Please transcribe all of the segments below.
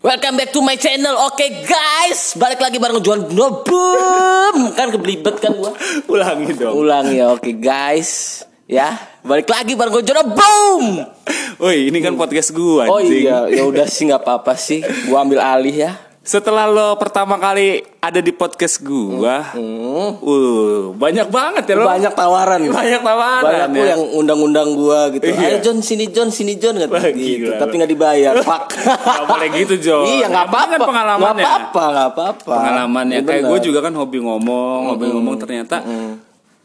Welcome back to my channel. Oke guys, balik lagi bareng Juan Boom. Kan kebelibet kan gua. Ulangi dong. Ulang ya. Oke guys. Ya, balik lagi bareng Juan Boom. Woi, ini kan podcast gua. Oh iya, ya udah sih nggak apa-apa sih. Gua ambil alih ya. Setelah lo pertama kali ada di podcast gua, uh, banyak banget ya lo. Hmm. Banyak tawaran. Banyak tawaran Banyak ya. yang undang-undang gua gitu. Iya. Ayo John sini John sini John gitu. Wah, gila Tapi nggak dibayar. Pak. Nggak boleh gitu, John. Iya nggak apa-apa. kan pengalamannya. Nggak apa-apa, nggak apa-apa. Pengalamannya Iya, kayak gue juga kan hobi ngomong, hobi ngomong ternyata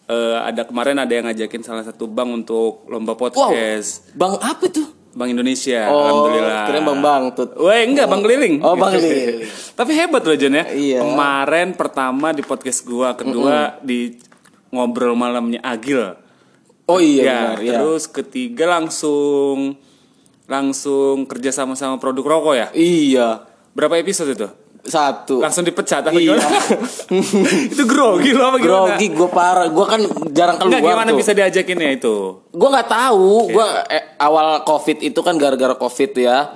eh, ada kemarin ada yang ngajakin salah satu bank untuk lomba Wow. podcast. Bang apa tuh? Bank Indonesia, Oh, alhamdulillah. kirain Bang Bangtut. Weh, enggak Bang Keliling. Oh, Bang Keliling. Tapi hebat loh Jon ya. Iya. Kemarin pertama di podcast gua, kedua di ngobrol malamnya Agil. Oh iya ya, benar, iya. terus ketiga langsung langsung kerja sama sama produk rokok ya. Iya. Berapa episode itu? Satu. Langsung dipecat apa Iya. gimana? itu grogi lo apa gimana? Grogi gue parah. Gue kan jarang keluar Enggak gimana tuh. bisa diajakin ya itu? Gue nggak tahu. Gue eh, awal covid itu kan gara-gara covid ya.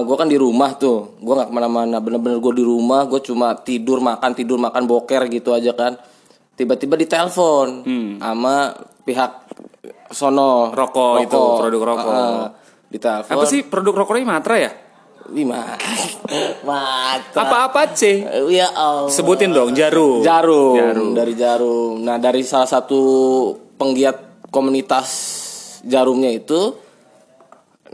gue kan di rumah tuh. Gue nggak ke mana-mana. Bener-bener gue di rumah. Gue cuma tidur makan tidur makan boker gitu aja kan. Tiba-tiba ditelepon sama pihak sono Rokok itu, produk rokok. Heeh. ditelepon. Apa sih produk rokoknya Matra ya? Lima. Mata. Apa-apa sih? Ya Allah. Sebutin dong, Jarum. Jarum, Jarum. dari Jarum. Nah, dari salah satu penggiat komunitas Jarumnya itu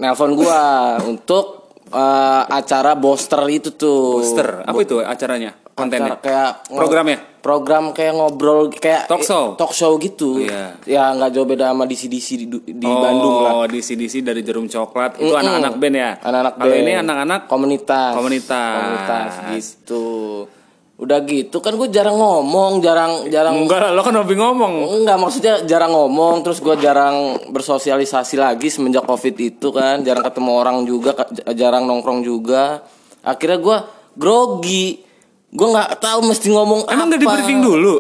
nelpon gua untuk eh, acara booster itu tuh. Booster. Apa itu acaranya? Kontennya? Kayak Programnya? Program kayak ngobrol kayak Talk show? talk show gitu. Iya. Ya nggak jauh beda sama DC-DC di, di oh, Bandung lah. di CDC dari Jarum Coklat itu Mm-mm. anak-anak band ya. Anak-anak Kalau band. ini anak-anak komunitas. Komunitas. Komunitas gitu. Udah gitu kan gue jarang ngomong, jarang jarang enggak lah, lo kan hobi ngomong. Enggak maksudnya jarang ngomong terus gue jarang bersosialisasi lagi semenjak covid itu kan jarang ketemu orang juga jarang nongkrong juga akhirnya gue grogi gue nggak tahu mesti ngomong Emang apa gak di briefing dulu?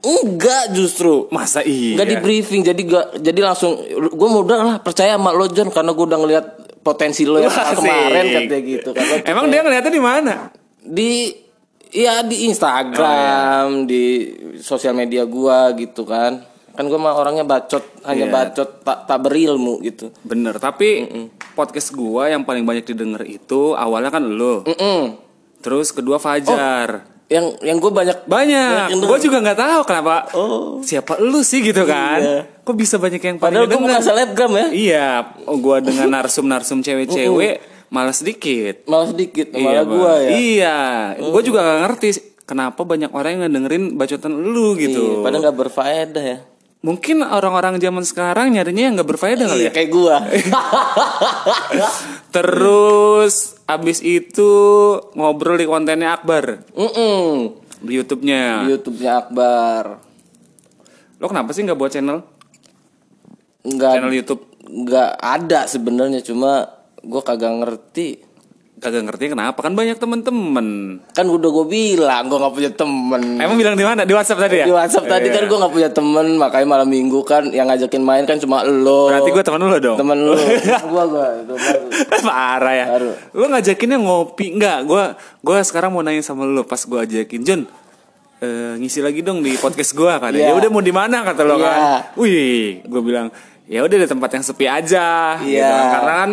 enggak justru Masa iya? Enggak di briefing jadi gak jadi langsung gue mau udah lah percaya sama lo John karena gue udah ngeliat potensi lo yang kemarin katanya gitu kan Lo Emang dia ngeliatnya di mana? di ya di Instagram di sosial media gua gitu kan kan gua mah orangnya bacot hanya Iya. bacot tak tak berilmu gitu Bener, tapi podcast gua yang paling banyak didengar itu awalnya kan lo. Mm-mm. Terus kedua Fajar. yang yang gue banyak Banyak. Gue juga nggak tahu kenapa. Oh. Siapa lu sih gitu kan? Iya. Kok bisa banyak yang padahal gue bukan selebgram ya Iya, oh, gua dengan narsum-narsum cewek-cewek malah sedikit. malah sedikit malah Bang. gua ya Iya, gua juga gak ngerti kenapa banyak orang yang ngedengerin bacotan lu Iya, gitu. padahal nggak berfaedah ya Mungkin orang-orang zaman sekarang nyarinya yang gak berfaedah kali iya ya. kayak gua Terus abis itu ngobrol di kontennya Akbar Mm-mm. di YouTube-nya. di YouTube-nya Akbar Lo kenapa sih nggak buat channel? nggak Channel YouTube nggak ada sebenarnya cuma gue kagak ngerti kagak ngerti kenapa kan banyak temen-temen. kan udah gue bilang gue nggak punya temen Emang bilang di mana? Di WhatsApp tadi ya? Di WhatsApp tadi kan Iya. gue gak punya temen Makanya malam minggu kan Yang ngajakin main kan cuma lo Berarti gue temen lu dong. Temen lo Gue gue. Parah ya. Baru. Lu ngajakinnya ngopi enggak? Gua gua sekarang mau nanya sama lu pas gua ajakin John eh, ngisi lagi dong di podcast gua kan. Iya. Ya udah mau di mana kata lo Iya. kan. Wih, gua bilang ya udah di tempat yang sepi aja gitu Iya. kan. Karena kan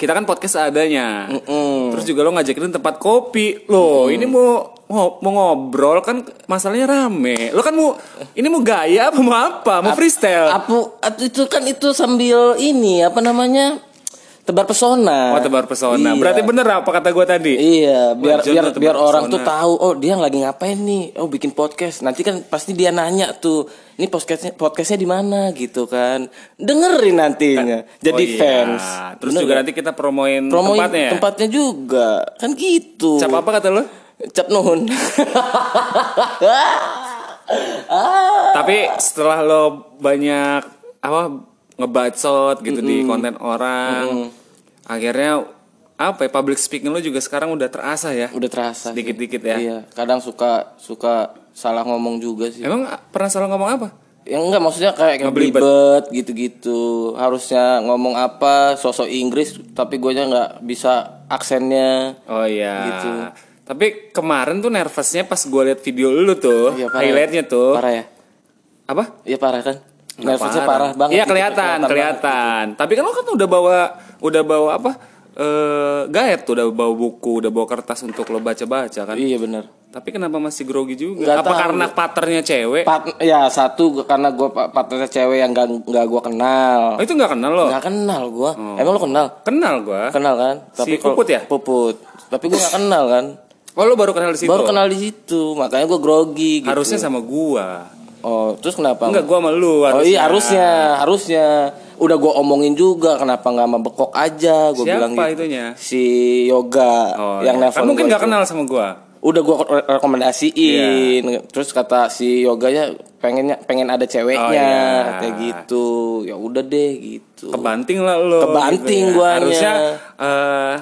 kita kan podcast adanya. Mm-mm. Terus juga lo ngajakin tempat kopi. Loh, ini mau mau mau ngobrol kan masalahnya rame. Lo kan mau ini mau gaya apa mau apa? Mau freestyle. Apu, at- itu kan itu sambil ini apa namanya tebar pesona. Oh, tebar pesona. Iya. Berarti bener apa kata gua tadi? Iya, biar biar biar orang pesona. tuh tahu oh dia lagi ngapain nih. Oh bikin podcast. Nanti kan pasti dia nanya tuh, ini podcastnya podcastnya di mana gitu kan. Dengerin nantinya. Jadi Oh iya. fans. Terus Bener juga nanti kita promoin, promoin tempatnya ya. tempatnya juga. Kan gitu. Cap apa kata lo? Cap nuhun. ah. Tapi setelah lo banyak apa ngebacot gitu di konten orang, akhirnya apa ya public speaking lo juga sekarang udah terasa ya. Udah terasa. Dikit-dikit ya. Iya, kadang suka suka salah ngomong juga sih. Emang pernah salah ngomong apa? Ya enggak maksudnya kayak ngebelibet gitu-gitu. Harusnya ngomong apa sosok Inggris tapi gue nya nggak bisa aksennya Oh iya. Gitu. Tapi kemarin tuh nervousnya pas gue liat video lu tuh, Iya, ya. highlightnya tuh. parah ya Apa? iya parah kan nervousnya parah, banget Iya gitu, kelihatan, kelihatan. Tapi kan lo kan udah bawa, udah bawa apa? Eh, guide tuh, udah bawa buku, udah bawa kertas untuk lo baca-baca kan. iya benar Tapi kenapa masih grogi juga? Nggak Apa tahu. karena patternnya cewek? Pat, ya satu karena gue partnernya cewek yang gak, gak gue kenal Oh, itu nggak kenal lo? Gak kenal gue Emang lo kenal? Kenal gua. Kenal kan? Si kalau- Puput ya? Puput Tapi gue gak kenal kan Oh, lo baru kenal di situ. Baru kenal di situ Makanya gue grogi gitu Harusnya sama gua. Oh terus kenapa? Enggak, gua sama lu Oh iya harusnya Harusnya Udah gue omongin juga Kenapa gak sama bekok aja Gue Siapa bilang gitu itunya? Si Yoga Oh, Yang iya. nelfon Kan mungkin gua nggak kenal sama gua. Udah gue rekomendasiin Iya. Terus kata si Yoganya Pengennya pengen ada ceweknya Oh, iya. Kayak gitu Ya udah deh gitu Kebanting lah lo. Kebanting ya. guanya. Harusnya eh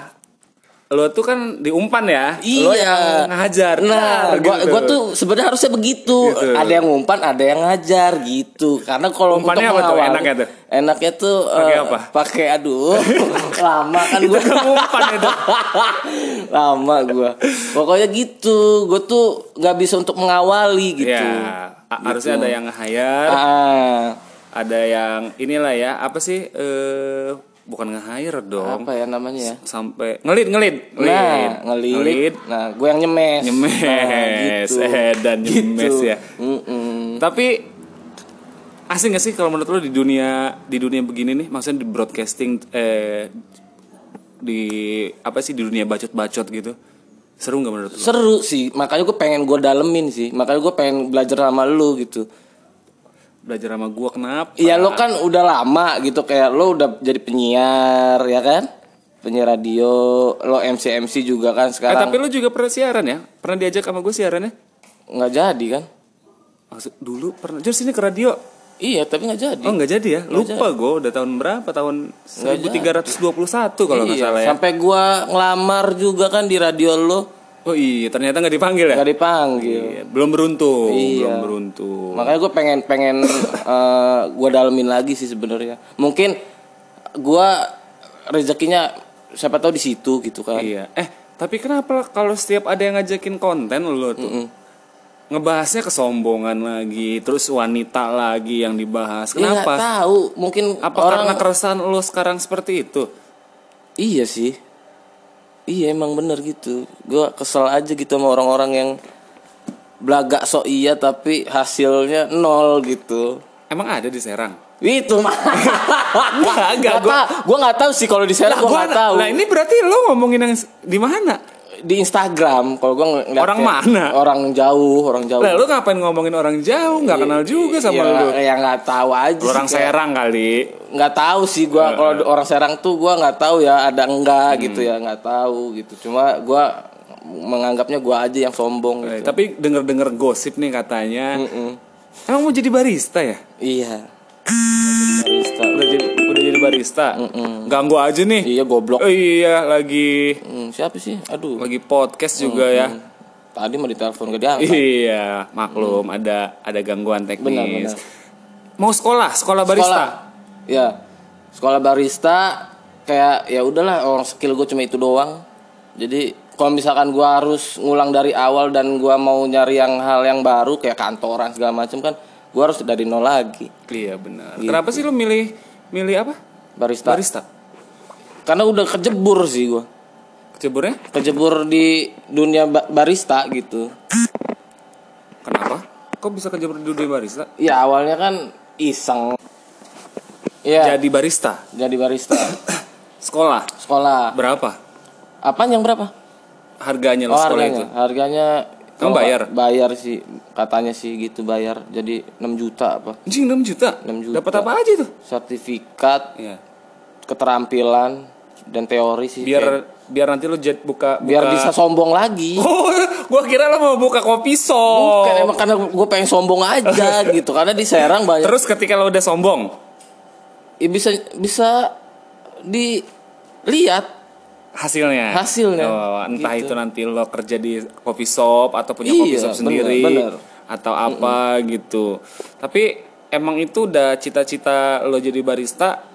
lo tuh kan diumpan ya. Iya. Lo yang ngajar. Nah, gua gitu. gua tuh sebenarnya harusnya begitu. Gitu. Ada yang ngumpan, ada yang ngajar gitu. Karena kalau Umpannya apa tuh? Enaknya tuh? Enaknya tuh Pakai apa? Pakai aduh. lama kan gua. umpan itu. lama gua. Pokoknya gitu. Gua tuh nggak bisa untuk mengawali gitu. Ya, a- harusnya ada yang nge-hire, Ah, ada yang inilah ya, apa sih eh bukan nge-hire dong. apa ya namanya ya? Sampai ngelit ngelit. Nah, ngelit. Nah, gue yang nyemes. Nyemes, Nah, gitu. eh, dan nyemes Gitu. ya. Mm-mm. Tapi asing gak sih kalau menurut lo di dunia di dunia begini nih, maksudnya di broadcasting eh di apa sih di dunia bacot-bacot gitu. Seru nggak menurut lo? Seru sih, makanya gue pengen gue dalemin sih. Makanya gue pengen belajar sama lu gitu. Belajar sama gua kenapa? Iya lo kan udah lama gitu kayak lo udah jadi penyiar ya kan? Penyiar radio, lo MC MC juga kan Eh, sekarang tapi lo juga pernah siaran ya? Pernah diajak sama gue siaran ya? nggak jadi kan? Maksud dulu pernah. Jadi sini ke radio. Iya tapi nggak jadi. Oh nggak jadi ya? Lupa gue udah tahun berapa? Tahun 1321 kalau nggak iya, salah ya. sampai gua ngelamar juga kan di radio lo Oh iya, ternyata nggak dipanggil ya? nggak dipanggil. Iya, belum beruntung, Iya. belum beruntung. Makanya gue pengen pengen eh, gua dalemin lagi sih sebenarnya. Mungkin gua rezekinya siapa tahu di situ gitu kan. Iya. Eh, tapi kenapa kalau setiap ada yang ngajakin konten lo tuh ngebahasnya kesombongan lagi, terus wanita lagi yang dibahas. Ya, nggak Kenapa? tahu, mungkin Apa orang karena keresahan lo sekarang seperti itu? Iya sih. Iya emang bener gitu. Gua kesel aja gitu sama orang-orang yang belagak sok iya tapi hasilnya nol gitu. Emang ada di Serang? Itu mah. Gak tahu. Gua nggak tahu sih kalau di sana gua nggak tahu. Nah ini berarti lo ngomongin yang di mana? Di Instagram kalau gua ngeliat Orang kayak mana? Orang jauh, orang jauh. Lah lo ngapain ngomongin orang jauh? Nggak kenal juga sama ya, lo. Ya nggak tahu aja. Orang sih, kayak- Serang kali. nggak tahu sih gua kalau orang Serang tuh gua nggak tahu ya ada enggak gitu ya nggak tahu gitu cuma gua menganggapnya gua aja yang sombong Eh, gitu. tapi denger-denger gosip nih katanya. Emang mau jadi barista ya? iya barista Udah jadi udah barista. Ganggu aja nih. iya goblok Oh iya, lagi Hmm, siapa sih aduh lagi podcast juga ya. tadi mau ditelepon gak diangkat Iya, maklum ada ada gangguan teknis. Benar, benar. Mau sekolah, sekolah barista. sekolah ya sekolah barista kayak ya udahlah orang skill gue cuma itu doang jadi kalau misalkan gua harus ngulang dari awal dan gua mau nyari yang hal yang baru kayak kantoran segala macam kan gua harus dari nol lagi Iya benar. Kenapa sih lo milih milih apa? Barista Barista. karena udah kejebur sih gua Keceburnya? kejebur di dunia ba- barista gitu Kenapa? Kok bisa kejebur di dunia barista? ya awalnya kan iseng ya jadi, Jadi barista. barista Sekolah. sekolah Berapa? apa yang berapa Harganya lo oh sekolah harganya itu? harganya Kamu bayar? bayar sih katanya sih gitu bayar jadi 6 juta apa Anjing 6 juta. 6 juta. Dapat apa aja tuh? sertifikat Iya. Keterampilan dan teori sih Biar kayak- biar nanti lo jet buka, biar buka- bisa sombong lagi Oh, gua kira lo mau buka kopi shop. Bukan emang karena gue pengen sombong aja gitu karena di Serang banyak Terus ketika lo udah sombong, ya bisa bisa dilihat hasilnya Hasilnya. Oh, entah Gitu. itu nanti lo kerja di coffee shop atau punya Iya, coffee shop bener, sendiri bener. atau apa gitu tapi emang itu udah cita-cita lo jadi barista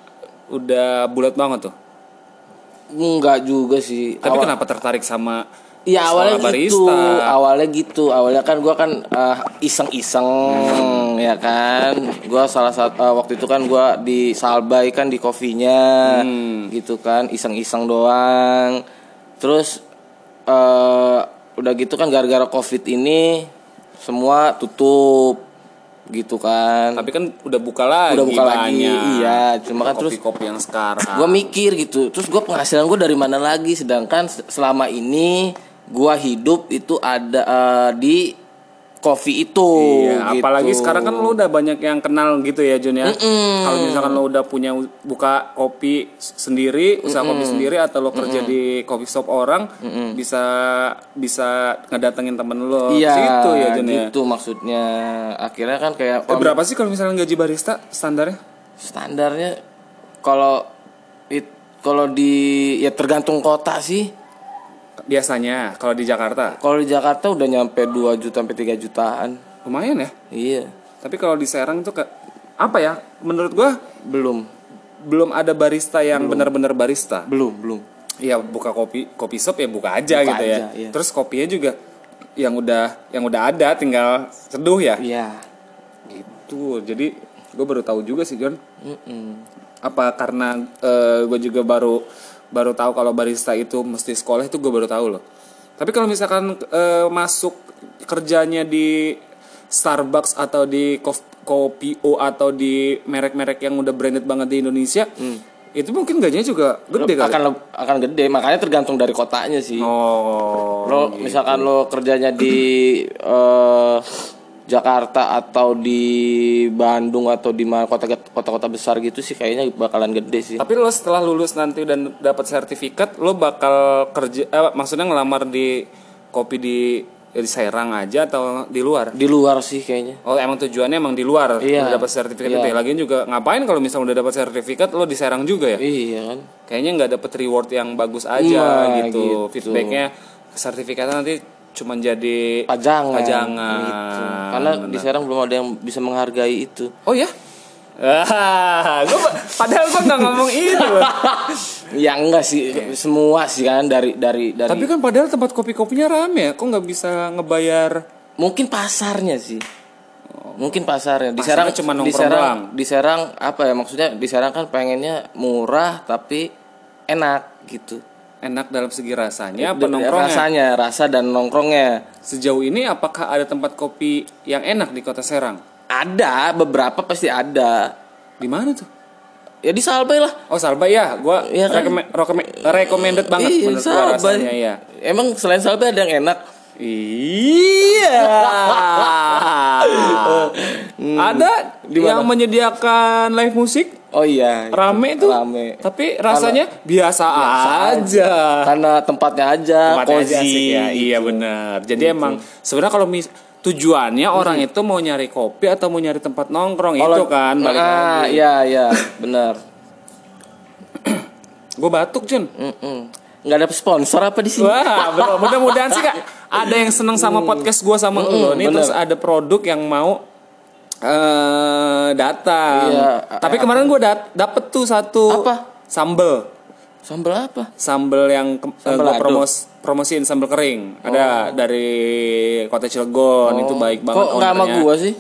udah bulat banget tuh? Enggak juga sih. Tapi Awal- kenapa tertarik sama Iya awalnya sekolah gitu, awalnya gitu, awalnya kan gua kan eh, iseng-iseng ya kan, gua salah satu eh, waktu itu kan gua di Salbay kan di kopinya, gitu kan, iseng-iseng doang, terus eh udah gitu kan gara-gara covid ini semua tutup, gitu kan, Tapi kan udah buka lagi udah buka lagi, iya, cuma kan terus kopi-kopi yang sekarang. gue mikir gitu. Terus gue penghasilan gue dari mana lagi? Sedangkan se- selama ini gue hidup itu ada eh, di coffee itu Iya, gitu. apalagi sekarang kan lo udah banyak yang kenal gitu ya Jun ya. Kalau misalkan lo udah punya buka kopi sendiri, usaha kopi sendiri atau lo kerja di coffee shop orang, bisa bisa ngedatengin temen lo. iya Situ ya Jun ya. gitu maksudnya akhirnya kan kayak Eh, berapa sih kalau misalnya gaji barista standarnya? standarnya kalau kalau di ya tergantung kota sih Biasanya kalau di Jakarta kalau di Jakarta udah nyampe 2 juta sampai 3 jutaan lumayan ya. iya Tapi kalau di Serang itu ke apa ya? Menurut gua belum belum ada barista yang benar-benar barista. belum belum Iya buka kopi kopi shop ya buka aja Buka gitu ya. aja, iya. Terus kopinya juga yang udah yang udah ada tinggal seduh ya. iya Gitu. Jadi gue baru tahu juga sih John. Mm-mm. Apa karena gue juga baru baru tahu kalau barista itu mesti sekolah itu gue baru tahu loh. Tapi kalau misalkan eh, masuk kerjanya di Starbucks atau di Kopi O atau di merek-merek yang udah branded banget di Indonesia, itu mungkin gajinya juga gede kali. akan akan gede makanya tergantung dari kotanya sih Oh. lo misalkan lo kerjanya di eh, Jakarta atau di Bandung atau di mana kota kota-kota besar gitu sih kayaknya bakalan gede sih Tapi lo setelah lulus nanti dan dapat sertifikat, lo bakal kerja, eh, maksudnya ngelamar di kopi di di Serang aja atau di luar? di luar sih kayaknya Oh emang tujuannya emang di luar, Iya. udah dapat sertifikat Iya. itu. ya. Lagian juga ngapain kalau misalnya udah dapat sertifikat, lo di Serang juga ya? iya kan Kayaknya nggak dapet reward yang bagus aja Nah, gitu. gitu. Feedbacknya sertifikatnya nanti cuma jadi pajangan pajangan. gitu. karena di Serang belum ada yang bisa menghargai itu. Oh ya? Ah, gua, padahal gua nggak ngomong itu. ya enggak sih. Semua sih kan dari dari dari Tapi kan padahal tempat kopi-kopinya rame ya, kok nggak bisa ngebayar? mungkin pasarnya sih. Mungkin pasarnya. Di Serang cuma di Serang di Serang apa ya? Maksudnya di Serang kan pengennya murah tapi enak gitu Enak dalam segi rasanya apa nongkrongnya? rasanya rasa dan nongkrongnya Sejauh ini apakah ada tempat kopi yang enak di Kota Serang? ada beberapa pasti ada Di mana tuh? ya di Salbay lah Oh Salba ya, gua Iya kan? recommend- recommended banget Iya, menurut gua Salbay. rasanya ya. emang selain Salbay ada yang enak Iya. ada Di yang mana? menyediakan live musik oh iya rame tuh. Rame. Tapi rasanya biasa, aja. karena tempatnya aja Tempatnya aja cozy asik ya. gitu. Iya benar. Jadi emang sebenarnya kalau mis tujuannya orang itu mau nyari kopi atau mau nyari tempat nongkrong itu kan balik ah, lagi. iya iya benar Gue batuk Jun. Mm-mm. nggak ada sponsor apa di sini Wah, belum. Mudah-mudahan sih kak ada yang seneng sama podcast gue sama lo nih. bener. Terus ada produk yang mau eh datang. Iya, Tapi kemarin gue dat dapet tuh satu Apa? sambel, sambal apa sambel yang ke- eh, Sambel aduk. promos promosiin sambel kering. Ada dari kota Cilegon itu baik banget. kok nggak sama gua sih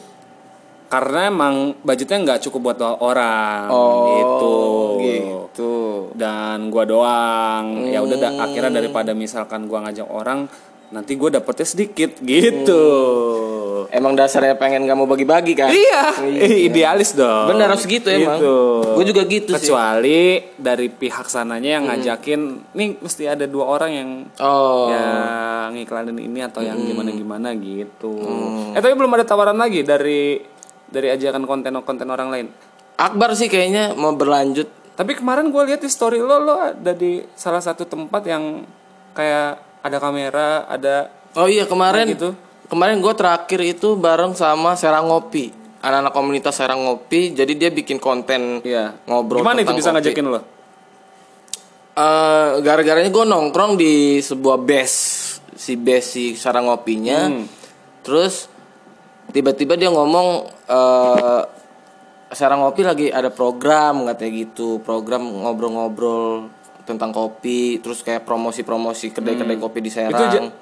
Karena emang budgetnya nggak cukup buat orang. Oh, gitu. gitu dan gua doang ya udah Hmm. da- akhirnya daripada misalkan gua ngajak orang nanti gua dapetnya sedikit gitu emang dasarnya pengen kamu bagi-bagi kan? Iya. Idealis dong. Bener, harus gitu emang. Gua juga gitu sih. kecuali dari pihak sananya yang ngajakin nih mesti ada dua orang yang oh. yang ngiklanin ini atau yang gimana gimana gitu. Eh tapi belum ada tawaran lagi dari dari ajakan konten-konten orang lain. Akbar sih kayaknya mau berlanjut. Tapi kemarin gue lihat di story lo, lo ada di salah satu tempat yang kayak ada kamera, ada oh iya kemarin. gitu. Kemarin gue terakhir itu bareng sama Serang Ngopi anak-anak komunitas Serang Ngopi jadi dia bikin konten Iya. ngobrol Gimana itu bisa kopi. ngajakin lo? Eh, gara-garanya gue nongkrong di sebuah base si base si sarang ngopinya Hmm. terus tiba-tiba dia ngomong eh sarang ngopi lagi ada program katanya gitu program ngobrol-ngobrol tentang kopi terus kayak promosi-promosi kedai-kedai kopi di Serang Itu ja-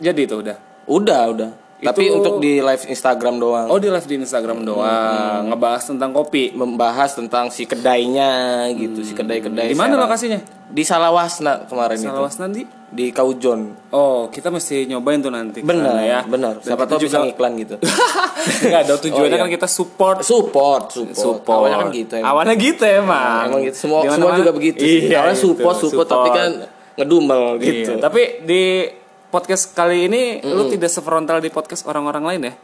jadi itu udah. Udah udah tapi untuk di live Instagram doang Oh di live di Instagram doang ngebahas tentang kopi. membahas tentang si kedainya gitu si kedai-kedai Di mana lokasinya? di Salawasna kemarin itu Salawas nanti. di Kaujon Oh kita mesti nyobain tuh nanti. benar ya. benar siapa tahu bisa juga- ngiklan gitu Enggak ada tujuannya Oh, iya. kan kita support support support, support. awalnya kan gitu emang. Awalnya gitu emang. emang gitu semua Di semua juga begitu. Iya, awalnya gitu, support, support tapi kan ngedumel gitu Iya, tapi di podcast kali ini lu tidak sefrontal di podcast orang-orang lain ya?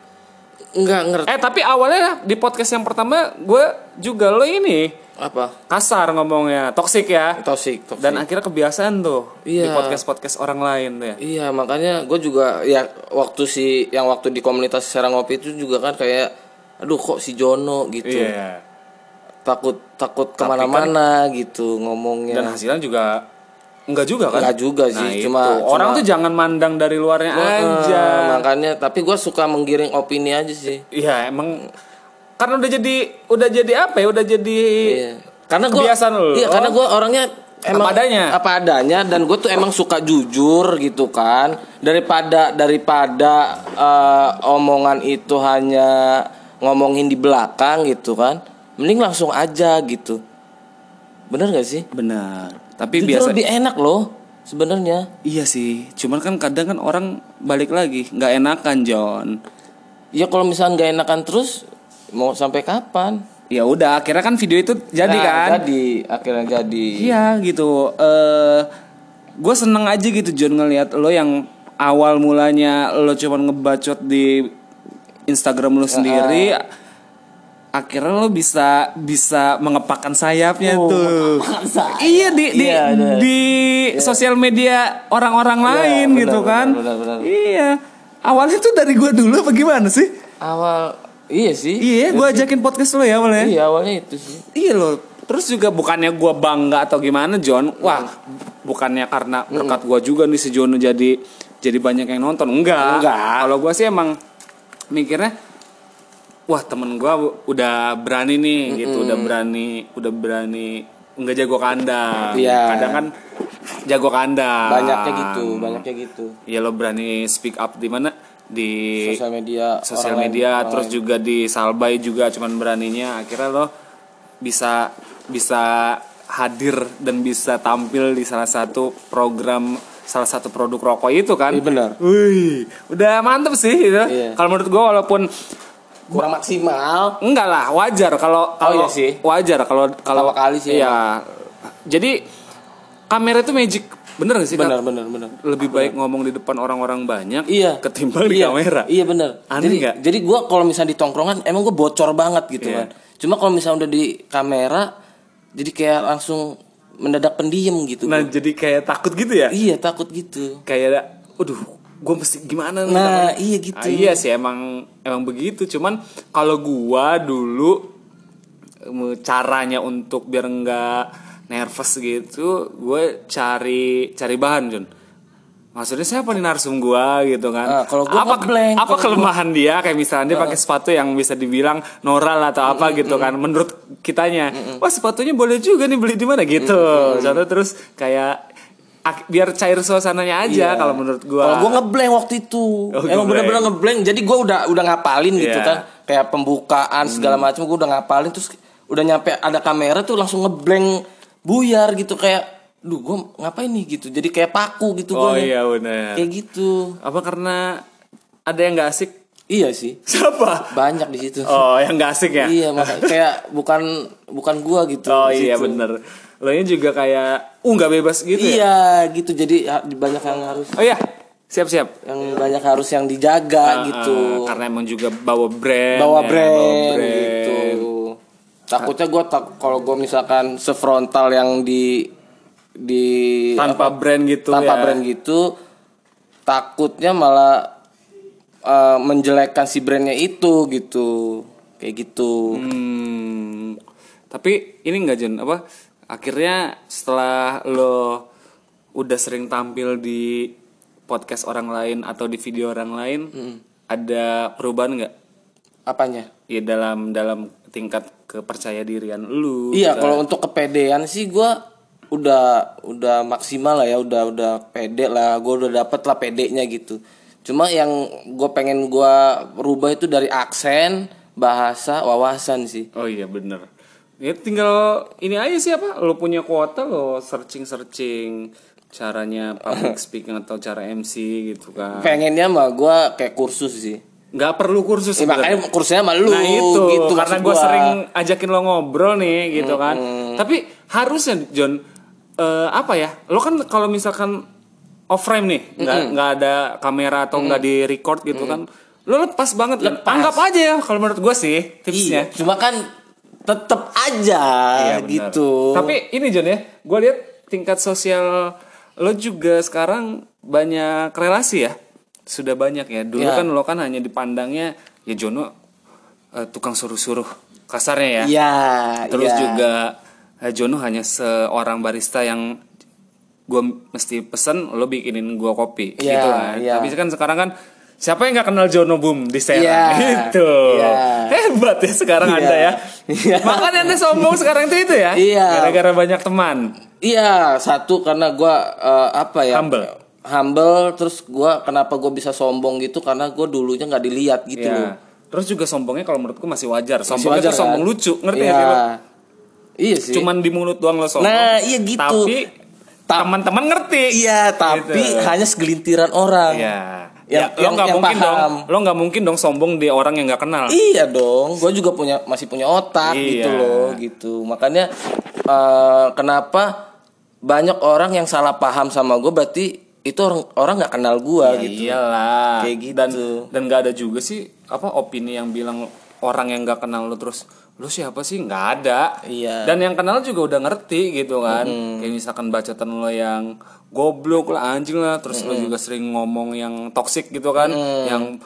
nggak ngerti Eh tapi awalnya di podcast yang pertama gue juga lo ini apa kasar ngomongnya, toksik ya. toxic. Dan akhirnya kebiasaan tuh di Iya. podcast-podcast orang lain tuh ya. Iya makanya gue juga ya waktu si yang waktu di komunitas Serang Ngopi itu juga kan kayak aduh kok si Jono gitu Iya. takut takut ke mana-mana gitu ngomongnya Dan hasilnya juga enggak juga kan? Enggak juga sih, Nah, itu. cuma- orang cuma- tuh jangan mandang dari luarnya Eh, aja. makanya tapi gue suka menggiring opini aja sih Iya, emang karena udah jadi udah jadi apa ya? Udah jadi iya karena gue Kebiasaan lu. iya karena gue orangnya emang Apa adanya. apa adanya dan gue tuh emang suka jujur gitu kan daripada daripada eh, omongan itu hanya ngomongin di belakang gitu kan mending langsung aja gitu bener gak sih benar. Tapi Jujur biasa lebih enak loh sebenarnya Iya sih, cuman kan kadang kan orang balik lagi nggak enakan John. ya kalau misalnya nggak enakan terus mau sampai kapan Ya udah, akhirnya kan video itu jadi Nah, kan. jadi akhirnya jadi Iya gitu. Eh, gue seneng aja gitu John ngelihat lo yang awal mulanya lo cuman ngebacot di Instagram lo sendiri. Akhirnya lo bisa bisa mengepakkan sayapnya tuh. Iya di di, Iya, ada. di sosial media orang-orang lain benar, gitu benar, kan. benar, benar. Iya. Awalnya tuh dari gue dulu apa gimana sih? awal iya sih Iya, gue ajakin podcast lo ya awalnya. iya awalnya itu sih Iya loh. Terus juga bukannya gua bangga atau gimana John? Wah, bukannya karena berkat gua juga nih si John jadi jadi banyak yang nonton. Enggak. Enggak. Kalau gua sih emang mikirnya wah temen gua udah berani nih gitu, udah berani, udah berani enggak jago kandang. Iya. Kadang kan jago kandang. banyaknya gitu banyaknya gitu Ya lo berani speak up di mana? Di sosial media sosial lain- media orang terus lain. juga di Salbay juga cuman beraninya akhirnya lo bisa bisa hadir dan bisa tampil di salah satu program salah satu produk rokok itu kan Iya, benar. Wih, udah mantep sih gitu. Iya. Kalau menurut gua walaupun kurang maksimal enggak lah wajar kalau kalau iya sih. wajar kalau kalau kali sih Iya. Jadi kamera itu magic. Bener gak sih? Kak? benar benar benar Lebih baik ngomong di depan orang-orang banyak iya ketimbang di iya, kamera. iya benar Aneh jadi nggak? jadi gue kalau misalnya di tongkrongan emang gue bocor banget gitu Iya. kan cuma kalau misalnya udah di kamera jadi kayak langsung mendadak pendiam gitu Nah, jadi kayak takut gitu ya? iya takut gitu kayak aduh gue mesti gimana nih Nah, takutnya. iya gitu. Ah, iya sih emang emang begitu. Cuman kalau gua dulu caranya untuk biar nggak nervous gitu gue cari cari bahan Jun. Maksudnya siapa nih narsum gua gitu kan? Ah, kalau gua apa ngeblank, apa kelemahan dia? Kayak misalnya dia pakai sepatu yang bisa dibilang noral atau apa gitu kan menurut kitanya. Wah sepatunya boleh juga nih beli di mana gitu. Contoh terus kayak ak- biar cair suasananya aja Iya. kalau menurut gua Kalau gue ngeblank waktu itu, Oh, emang bener-bener ngeblank. Jadi gue udah udah ngapalin gitu Iya. Hmm. kan, kayak pembukaan segala macam gue udah ngapalin. Terus udah nyampe ada kamera tuh langsung ngeblank buyar gitu kayak, duh gue ngapain nih gitu. Jadi kayak paku gitu Oh gua nih. iya benar. Kayak gitu. Apa karena ada yang gak asik? Iya sih, Siapa? banyak di situ. Oh yang gak asik ya? Iya, makanya kayak bukan bukan gua gitu. Oh iya bener. Lo ini juga kayak, uh nggak bebas gitu ya? Iya gitu. Jadi banyak yang harus Oh iya, siap-siap. yang banyak harus yang dijaga gitu. Ah, karena emang juga bawa brand. bawa ya, brand, gitu. Takutnya gue tak kalau gue misalkan sefrontal yang di di Tanpa brand gitu tanpa ya. brand gitu, takutnya malah eh, menjelekkan si brandnya itu gitu, kayak gitu. Hmm, tapi ini enggak Jon, apa? Akhirnya setelah lo udah sering tampil di podcast orang lain atau di video orang lain, ada perubahan nggak? Apanya? Ya dalam dalam tingkat kepercaya dirian lu. Iya, kalau untuk kepedean sih gue udah udah maksimal lah ya udah udah pede lah gue udah dapet lah pedenya gitu cuma yang gue pengen gue rubah itu dari aksen bahasa wawasan sih Oh iya bener. Ya tinggal ini aja sih apa? Lo punya kuota lo searching searching caranya public speaking atau cara MC gitu kan. pengennya mah gue kayak kursus sih Nggak perlu kursus Ya, makanya kursusnya sama lu Nah itu gitu karena gue sering ajakin lo ngobrol nih gitu kan. Tapi harusnya John eh, apa ya? Lo kan kalau misalkan off frame nih, nggak nggak ada kamera atau nggak di record gitu kan, lo lepas banget. Lepas. Anggap aja ya kalau menurut gue sih Iya, tipsnya. cuma kan tetep aja Iya, gitu Tapi ini John ya, gue lihat tingkat sosial lo juga sekarang banyak relasi ya. Sudah banyak ya. Dulu Ya. kan lo kan hanya dipandangnya ya Jono eh, tukang suruh-suruh kasarnya ya. Iya, Terus iya. juga eh, Jono hanya seorang barista yang gue mesti pesen lo bikinin gue kopi Iya, gitu kan. iya. Tapi kan sekarang kan siapa yang nggak kenal Jono Boom di Serang Iya, gitu. iya. Hebat ya sekarang Iya. Anda ya. Iya. Makanya Anda sombong sekarang itu itu ya. Iya. Gara-gara banyak teman. Iya, satu karena gua eh, apa ya? Humble. Humble terus gua kenapa gua bisa sombong gitu karena gua dulunya nggak dilihat gitu. Iya. Terus juga sombongnya kalau menurutku masih wajar. Masih Sombongnya wajar, tuh sombong kan? lucu, ngerti sih lo? Iya sih. Cuman di mulut doang lo sombong. Nah, iya gitu. Tapi Ta- teman-teman ngerti. iya, tapi Gitu. hanya segelintiran orang. Iya. Yang- Ya, lo yang- nggak yang mungkin dong. paham. Lo nggak mungkin dong sombong di orang yang nggak kenal. Iya dong, gue juga punya masih punya otak Iya. gitu loh, gitu. Makanya eh, kenapa banyak orang yang salah paham sama gue, berarti itu orang orang nggak kenal gue Ya gitu. Iyalah. Kayak gitu. Dan dan nggak ada juga sih apa opini yang bilang orang yang nggak kenal lo terus lo siapa sih nggak ada. Iya. Dan yang kenal juga udah ngerti gitu kan. Kayak misalkan bacaan lo yang goblok lah anjing lah terus lo juga sering ngomong yang toxic gitu kan, yang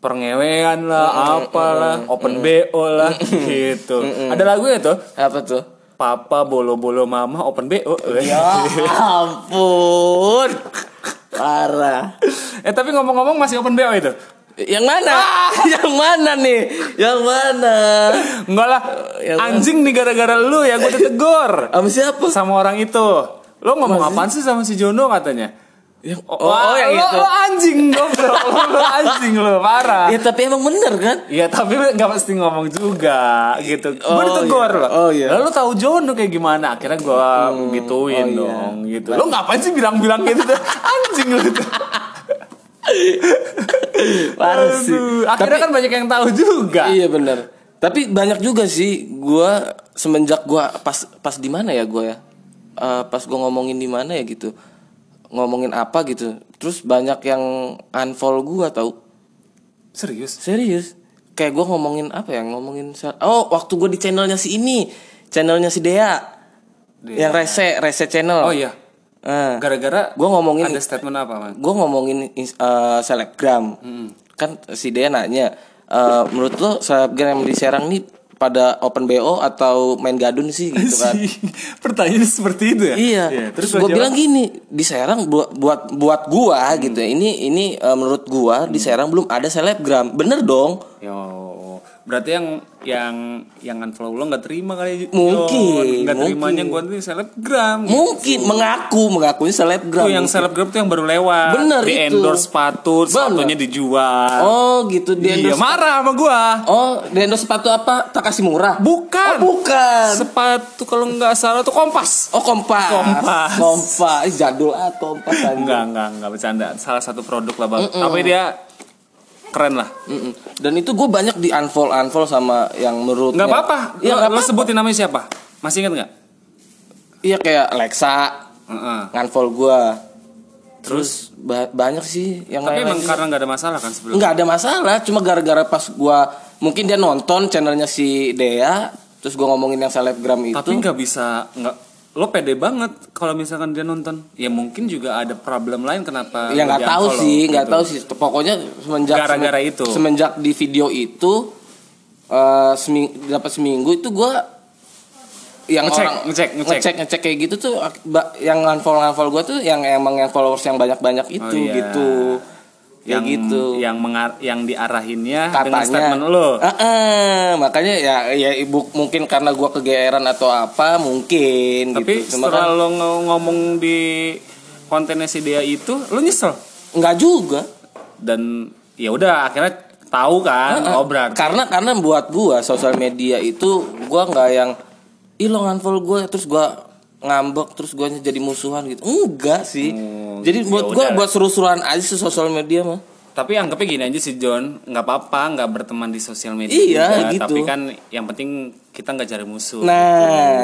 pengewean lah, apalah, open BO lah gitu. Ada lagunya tuh, Apa tuh? Papa bolo-bolo mama open BO. Ya ampun, parah. eh tapi ngomong-ngomong masih open BO itu? Yang mana? Yang mana nih? Yang mana? Enggak lah, yang anjing nih gara-gara lu ya gue ditegur Sama siapa? sama orang itu. Lo ngomong apaan sih sama si Jono katanya? Yang, oh, Wah, oh, yang lo, itu. lo anjing goblok, lo, lo anjing lo parah. Ya tapi emang bener kan? Iya tapi nggak mesti ngomong juga gitu. Oh, gue ditegur iya. lo. Oh, iya. Lalu tahu Jono kayak gimana? Akhirnya gue gituin oh, iya. dong gitu. Lo ngapain sih bilang-bilang gitu? anjing lo tuh. Parah sih. Aduh, Akhirnya kan banyak yang tahu juga. Iya bener Tapi banyak juga sih gua semenjak gua pas pas di mana ya gua ya? Eh, pas gua ngomongin di mana ya gitu. Ngomongin apa gitu. Terus banyak yang unfollow gua tau Serius? Serius. Kayak gua ngomongin apa ya? Ngomongin Oh, waktu gua di channelnya si ini. Channelnya si Dea. Yang Rese, Rese channel. Oh iya. Eh, Gara-gara gua ngomongin ada statement apa man? gue ngomongin eh, selebgram. Kan si dia nanya eh, menurut lo selebgram yang di Serang nih pada open bo atau main gadun sih gitu kan? Pertanyaan seperti itu ya? iya. Terus terus lo gue bilang gini di Serang buat buat buat gua gitu ya ini ini eh, menurut gua di Serang belum ada selebgram. Bener dong. Yo, berarti yang yang yang unfollow lo nggak terima kali Mungkin, nggak terimanya gue nih selebgram mungkin mengaku mengakunya selebgram Tuh yang selebgram tuh yang baru lewat. Bener di itu. endorse sepatu sepatunya dijual. Oh gitu. Di iya endorse marah sama gua. Oh di endorse sepatu apa? Takashi Murah bukan. Oh bukan. Sepatu kalau nggak salah tuh kompas. Oh kompas. Kompas. Kompas. Jadul ah kompas enggak enggak enggak bercanda. Salah satu produk lah bang. Tapi dia keren lah Mm-mm. Dan itu gue banyak di unfollow unfollow sama yang menurut nggak apa-apa Iya Lo- lo apa. sebutin namanya siapa masih inget nggak Iya kayak Alexa Heeh. unfollow gue. Terus ba- banyak sih yang tapi lain emang karena nggak ada masalah kan sebelumnya nggak ada masalah. Cuma gara-gara pas gue mungkin dia nonton channelnya si Dea. Terus gue ngomongin yang selebgram itu. tapi nggak bisa nggak lo pede banget kalau misalkan dia nonton ya mungkin juga ada problem lain kenapa ya nggak tahu sih nggak gitu. tahu sih pokoknya semenjak Gara-gara itu. semenjak di video itu eh seming, dapat seminggu itu gua yang Ngecek, orang ngecek, ngecek. ngecek ngecek kayak gitu tuh yang unfollow unfollow gua tuh yang emang yang followers yang banyak banyak itu Oh, iya. gitu Kayak gitu. yang mengar yang diarahinnya dengan katanya. statement lo. Ah, ah, makanya ya ya ibu mungkin karena gua kegeeran atau apa mungkin Tapi gitu. Cuma setelah kan lo ng- ngomong di kontennya si dia itu, lo nyesel? Nggak juga. Dan ya udah akhirnya tahu kan, oh berarti karena karena buat gua sosial media itu gua nggak yang ih lo unfollow gue terus gua ngambek terus gua jadi musuhan gitu enggak sih Hmm, jadi ya buat gua udah. buat seru-seruan aja sih sosial media mah Tapi anggapnya gini aja sih John, nggak apa-apa nggak berteman di sosial media Iya, juga, gitu. tapi kan yang penting kita nggak cari musuh. Nah,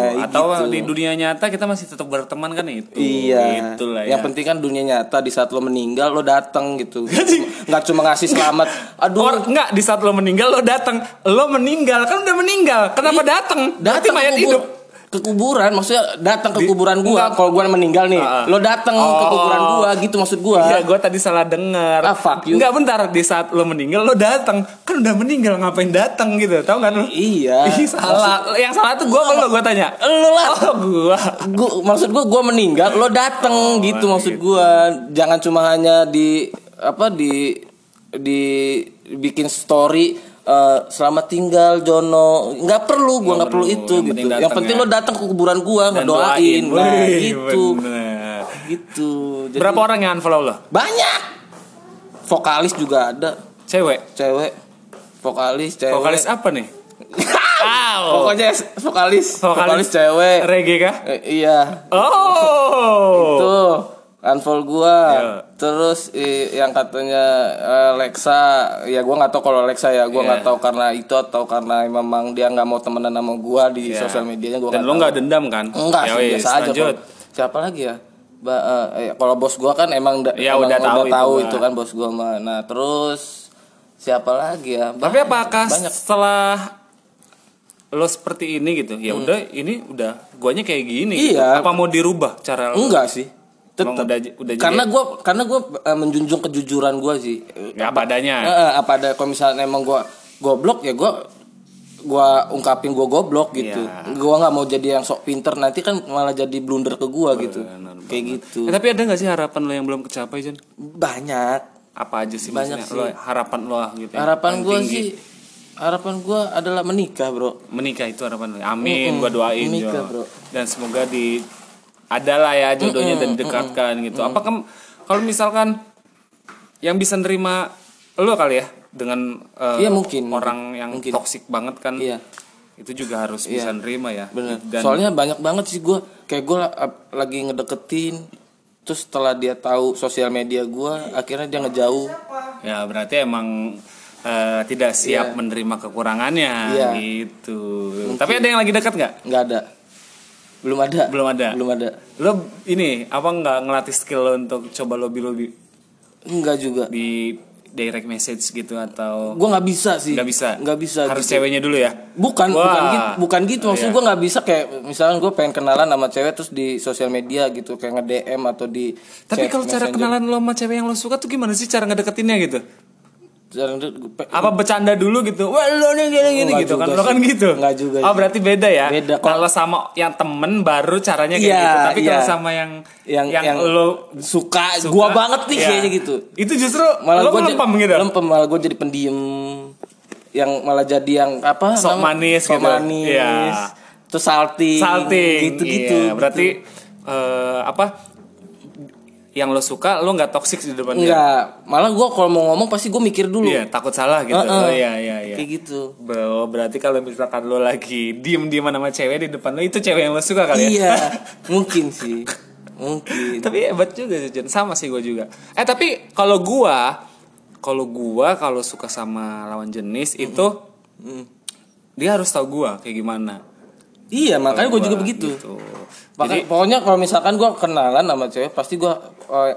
gitu. Atau gitu. di dunia nyata kita masih tetap berteman kan itu. Iya. Itulah Yang ya. penting kan dunia nyata di saat lo meninggal lo datang gitu. Nggak cuma ngasih selamat. Aduh, Or, enggak di saat lo meninggal lo datang, lo meninggal kan udah meninggal, kenapa datang? Berarti mayat hidup. Ke kuburan maksudnya datang ke Di- kuburan gua kalau gua meninggal nih ah. lo datang ke Oh. kuburan gua gitu maksud gua Iya, gue tadi salah dengar. Ah, fuck you. Enggak bentar di saat lo meninggal lo datang, kan udah meninggal ngapain datang gitu, tahu kan lo? iya Ih, salah. Yang salah tuh gue lo gue tanya. lo lah Oh, gua. gua, maksud gua gua meninggal lo datang gitu maksud gua jangan cuma hanya di apa di di bikin story eh, selamat tinggal Jono nggak perlu gua nggak perlu perlu. itu Yang gitu penting yang datang penting ya. lo datang ke kuburan gua Dan ngedoain nah Wih, gitu bener. gitu Jadi, Berapa orang yang unfollow lo? banyak vokalis juga ada Cewek. cewek vokalis cewek Vokalis apa nih? Au. pokoknya vokalis vokalis, cewek Reggae kah? Eh, iya Oh. tuh unfollow gua Iya. terus i- yang katanya eh, Alexa ya gua nggak tahu kalau Alexa ya gua nggak Iya. tahu karena itu atau karena memang dia nggak mau temenan sama gua di Iya. sosial medianya gua Dan lo nggak dendam kan? enggak Ya sih biasa aja lanjut. kalau- siapa lagi ya Ba, eh, eh, kalau bos gua kan emang, da- Ya, emang udah tahu itu, tahu Mbak. itu kan bos gua mah nah terus siapa lagi ya Tapi Banyak, apakah banyak setelah lo seperti ini gitu? Ya udah, ini udah guanya kayak gini. gitu. Hmm. Iya. Apa mau dirubah cara lo? enggak sih Emang tetap udah, udah jadi- karena gua karena gua eh, menjunjung kejujuran gua sih ya apa adanya. Eh, apa ada kalau misalnya emang gua goblok ya gua gua ungkapin gua goblok gitu. Iya. Gua nggak mau jadi yang sok pinter nanti kan malah jadi blunder ke gua gitu. Kayak gitu. Eh, tapi ada nggak sih harapan lo yang belum kecapai Jan? Banyak. Apa aja sih Banyak maksudnya? Lo harapan lo gitu. yang Harapan tinggi? sih harapan gua adalah menikah, Bro. menikah itu harapan lo. Amin, Mm-mm, gua doain menikah, Jo. bro. Dan semoga di adalah ya jodohnya dan didekatkan gitu. Apakah kalau misalkan yang bisa nerima lo kali ya dengan eh, Iya, mungkin, orang yang mungkin. toksik banget kan Iya. itu juga harus bisa nerima ya. Bener. Dan Soalnya banyak banget sih gua kayak la- lagi ngedeketin terus setelah dia tahu sosial media gua akhirnya dia ngejauh. ya berarti emang eh, tidak siap menerima kekurangannya Iya. gitu. Tapi ada yang lagi dekat nggak? nggak ada. Belum ada. Belum ada. Belum ada. Lo ini apa nggak ngelatih skill lo untuk coba lobby lobby Enggak juga. di direct message gitu atau Gua nggak bisa sih. nggak bisa Nggak bisa. harus gitu. ceweknya dulu ya Bukan, Wah. bukan gitu, bukan gitu. Maksud Iya. gue nggak bisa kayak misalkan gue pengen kenalan sama cewek terus di sosial media gitu kayak nge DM atau di tapi kalau cara kenalan lo sama cewek yang lo suka tuh gimana sih cara ngedeketinnya gitu Cara nge- gua pe- apa bercanda dulu gitu wah lo nih gini gini Nggak gitu kan lo kan gitu Nggak juga oh berarti beda ya Beda. kalau sama yang temen baru caranya kayak Iya, gitu tapi kalau iya. sama yang yang yang, lo suka, suka, gua banget nih iya. kayaknya gitu. itu justru Malah lo gue melempem gitu Lempem malah gue jadi pendiam yang malah jadi yang apa? Sok manis sok gitu. manis. Iya. Terus salting. salting Gitu-gitu. Iya, berarti eh, apa yang lo suka lo nggak toxic di depan dia Enggak, malah gue kalau mau ngomong pasti gue mikir dulu. iya takut salah gitu Heeh. oh iya iya iya Kayak gitu. Bro, berarti kalau misalkan lo lagi diem diem sama cewek di depan lo itu cewek yang lo suka kali ya? Iya, mungkin sih. Mungkin. tapi hebat juga sih Jen. sama sih gue juga. Eh tapi kalau gua, kalau gua kalau suka sama lawan jenis itu Hmm. dia harus tahu gua kayak gimana. Iya, makanya gue juga begitu. gitu. Maka, pokoknya kalau misalkan gue kenalan sama cewek, pasti gue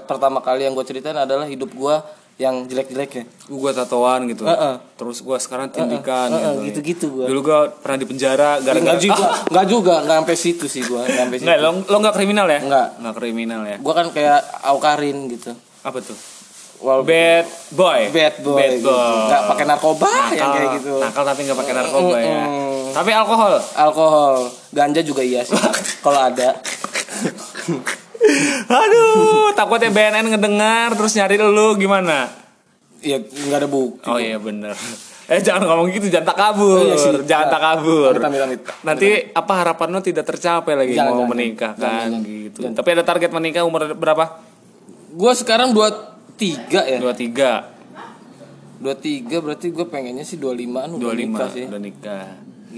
pertama kali yang gue ceritain adalah hidup gue yang jelek-jeleknya. Gua tatoan gitu. Heeh. Terus gua sekarang tindikan Heeh, gitu. gitu-gitu gua. Dulu gua pernah di penjara gara-gara Enggak juga, enggak juga, enggak sampai situ sih gue, enggak sampai situ. Enggak, lo lo enggak kriminal ya? Enggak. Enggak kriminal ya. Gue kan kayak Aukarin gitu. Apa tuh? Wal Bad boy. bad boy, Bad gitu. boy. Enggak pakai narkoba nakal, yang kayak gitu. Nakal tapi nggak pakai narkoba ya. Mm-mm. Tapi alkohol. Alkohol, ganja juga iya sih. kalau ada. Aduh, takutnya BNN ngedengar terus nyari lu gimana? ya nggak ada bukti Oh iya bener. Eh jangan ngomong gitu, jangan takabur, Oh, iya sih. jangan Nah, takabur. amit, amit, amit. Nanti apa harapan lo tidak tercapai lagi Jangan, mau jangan, menikah jangan, kan jangan, gitu. Tapi ada target menikah umur berapa? gue sekarang dua tiga ya Dua tiga, dua tiga berarti gue pengennya sih dua limaan udah dua lima, nikah sih udah nikah.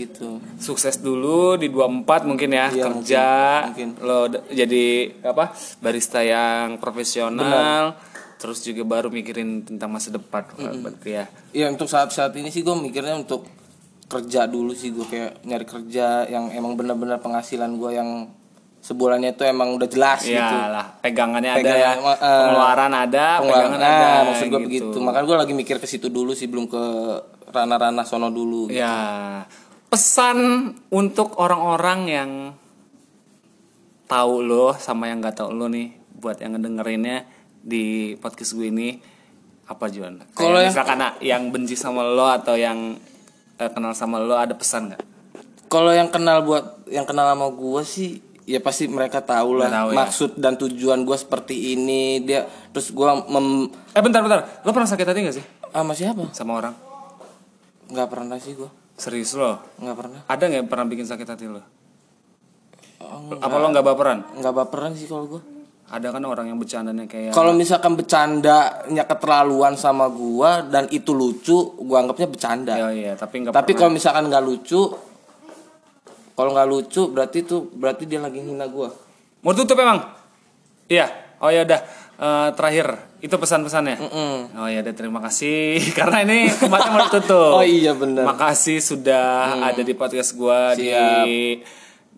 Gitu. Sukses dulu di 24 mungkin ya Iya, kerja mungkin, lo jadi apa barista yang profesional terus juga baru mikirin tentang masa depan berarti ya. Ya untuk saat saat ini sih gue mikirnya untuk kerja dulu sih gue kayak nyari kerja yang emang benar-benar penghasilan gue yang sebulannya itu emang udah jelas gitu. Ya lah pegangannya ada ya. eh, pengeluaran ada Pengeluaran- pegangan nah, ada maksud gue gitu. begitu. Makanya gue lagi mikir ke situ dulu sih belum ke ranah-ranah sono dulu Ya, pesan untuk orang-orang yang tahu lo sama yang nggak tahu lo nih, buat yang ngedengerinnya di podcast gue ini apa Juan? Kalau yang- misalkan ah, yang benci sama lo atau yang eh, kenal sama lo ada pesan nggak? kalau yang kenal buat yang kenal sama gue sih ya pasti mereka tahu lah tahu ya. maksud dan tujuan gue seperti ini dia terus gue mem Eh bentar bentar, lo pernah sakit hati gak sih sama siapa sama orang? nggak pernah sih gue Serius lo? nggak pernah Ada nggak pernah bikin sakit hati lo? Oh, Apa lo nggak baperan? nggak baperan sih kalau gue Ada kan orang yang bercandanya kayak kalau misalkan bercandanya keterlaluan sama gua dan itu lucu gua anggapnya bercanda ya iya, tapi nggak tapi kalau misalkan nggak lucu kalau nggak lucu berarti tuh berarti dia lagi hina gua Mau tutup emang? Iya. Oh ya udah. Eh, terakhir itu pesan-pesannya. Mm. Oh ya terima kasih karena ini tempatnya mau ditutup. Oh iya, bener. Hmm. Makasih sudah ada di podcast gua di Siap.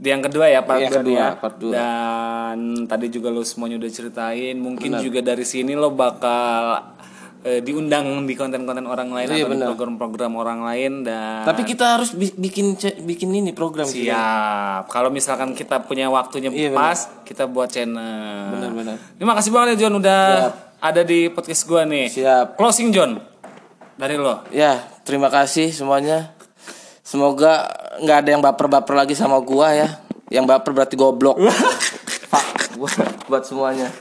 di yang kedua ya part Yang kedua. kedua, part dua. Dan tadi juga lo semuanya udah ceritain. Mungkin juga dari sini lo bakal eh, diundang di konten-konten orang lain Iya, atau di bener. program-program orang lain dan tapi kita harus bi- bikin bikin ini program Siap. Kalau misalkan kita punya waktunya Iya, pas, kita buat channel. Benar-benar. Terima kasih banget ya John udah ada di podcast gua nih. Siap. Closing John. Dari lo. ya terima kasih semuanya semoga nggak ada yang baper-baper lagi sama gua ya yang baper berarti goblok Fuck, buat- buat semuanya